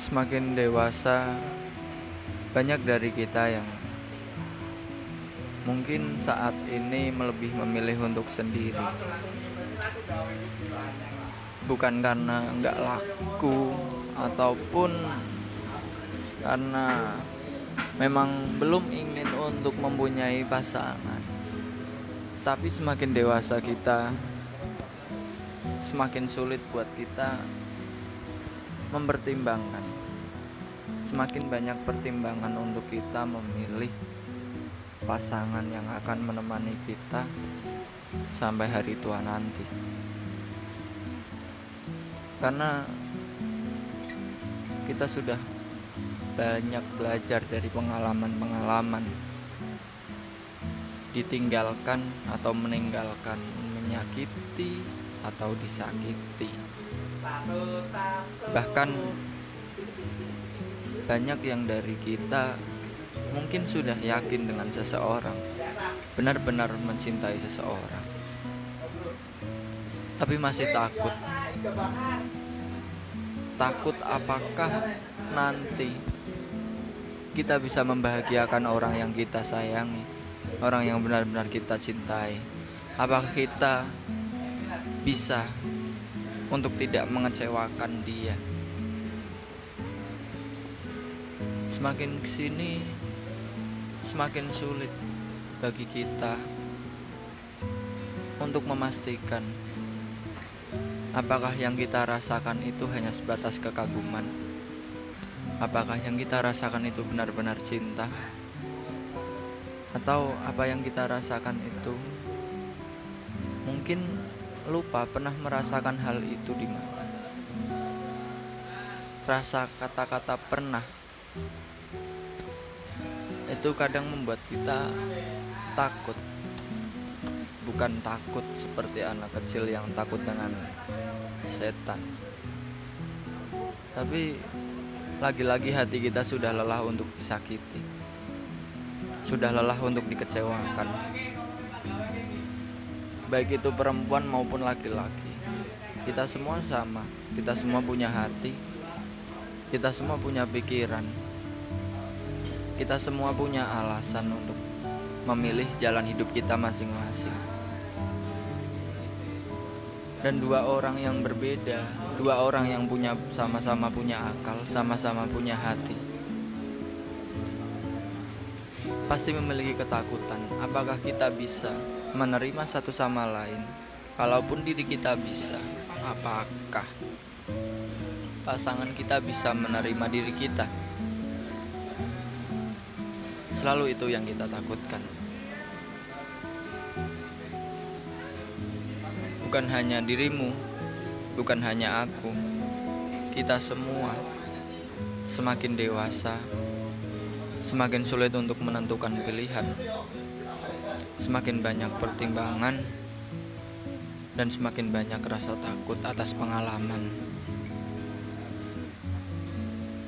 Semakin dewasa, banyak dari kita yang mungkin saat ini lebih memilih untuk sendiri. Bukan karena nggak laku ataupun karena memang belum ingin untuk mempunyai pasangan. Tapi semakin dewasa kita, semakin sulit buat kita mempertimbangkan. Semakin banyak pertimbangan untuk kita memilih pasangan yang akan menemani kita sampai hari tua nanti. Karena kita sudah banyak belajar dari pengalaman-pengalaman ditinggalkan atau meninggalkan menyakiti atau disakiti bahkan banyak yang dari kita mungkin sudah yakin dengan seseorang benar-benar mencintai seseorang. Tapi masih takut. Takut apakah nanti kita bisa membahagiakan orang yang kita sayangi orang yang benar-benar kita cintai. Apakah kita bisa untuk tidak mengecewakan dia. Semakin ke sini semakin sulit bagi kita untuk memastikan apakah yang kita rasakan itu hanya sebatas kekaguman apakah yang kita rasakan itu benar-benar cinta atau apa yang kita rasakan itu mungkin lupa pernah merasakan hal itu di mana. Rasa kata-kata pernah itu kadang membuat kita takut. Bukan takut seperti anak kecil yang takut dengan setan. Tapi lagi-lagi hati kita sudah lelah untuk disakiti. Sudah lelah untuk dikecewakan baik itu perempuan maupun laki-laki kita semua sama kita semua punya hati kita semua punya pikiran kita semua punya alasan untuk memilih jalan hidup kita masing-masing. Dan dua orang yang berbeda, dua orang yang punya sama-sama punya akal, sama-sama punya hati. Pasti memiliki ketakutan, apakah kita bisa menerima satu sama lain? Kalaupun diri kita bisa, apakah pasangan kita bisa menerima diri kita? Selalu itu yang kita takutkan. Bukan hanya dirimu, bukan hanya aku, kita semua semakin dewasa, semakin sulit untuk menentukan pilihan, semakin banyak pertimbangan, dan semakin banyak rasa takut atas pengalaman.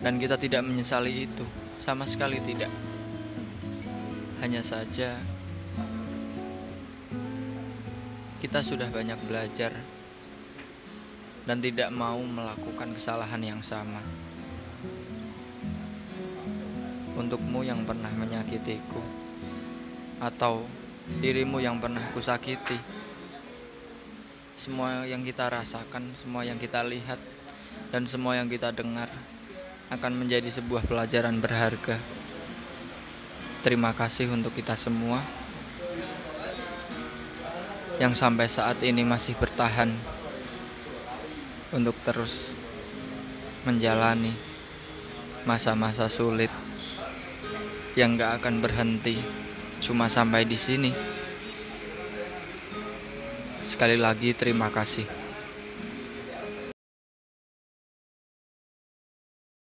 Dan kita tidak menyesali itu, sama sekali tidak. Hanya saja kita sudah banyak belajar dan tidak mau melakukan kesalahan yang sama. Untukmu yang pernah menyakitiku atau dirimu yang pernah kusakiti. Semua yang kita rasakan, semua yang kita lihat dan semua yang kita dengar akan menjadi sebuah pelajaran berharga. Terima kasih untuk kita semua yang sampai saat ini masih bertahan untuk terus menjalani masa-masa sulit yang gak akan berhenti cuma sampai di sini. Sekali lagi terima kasih.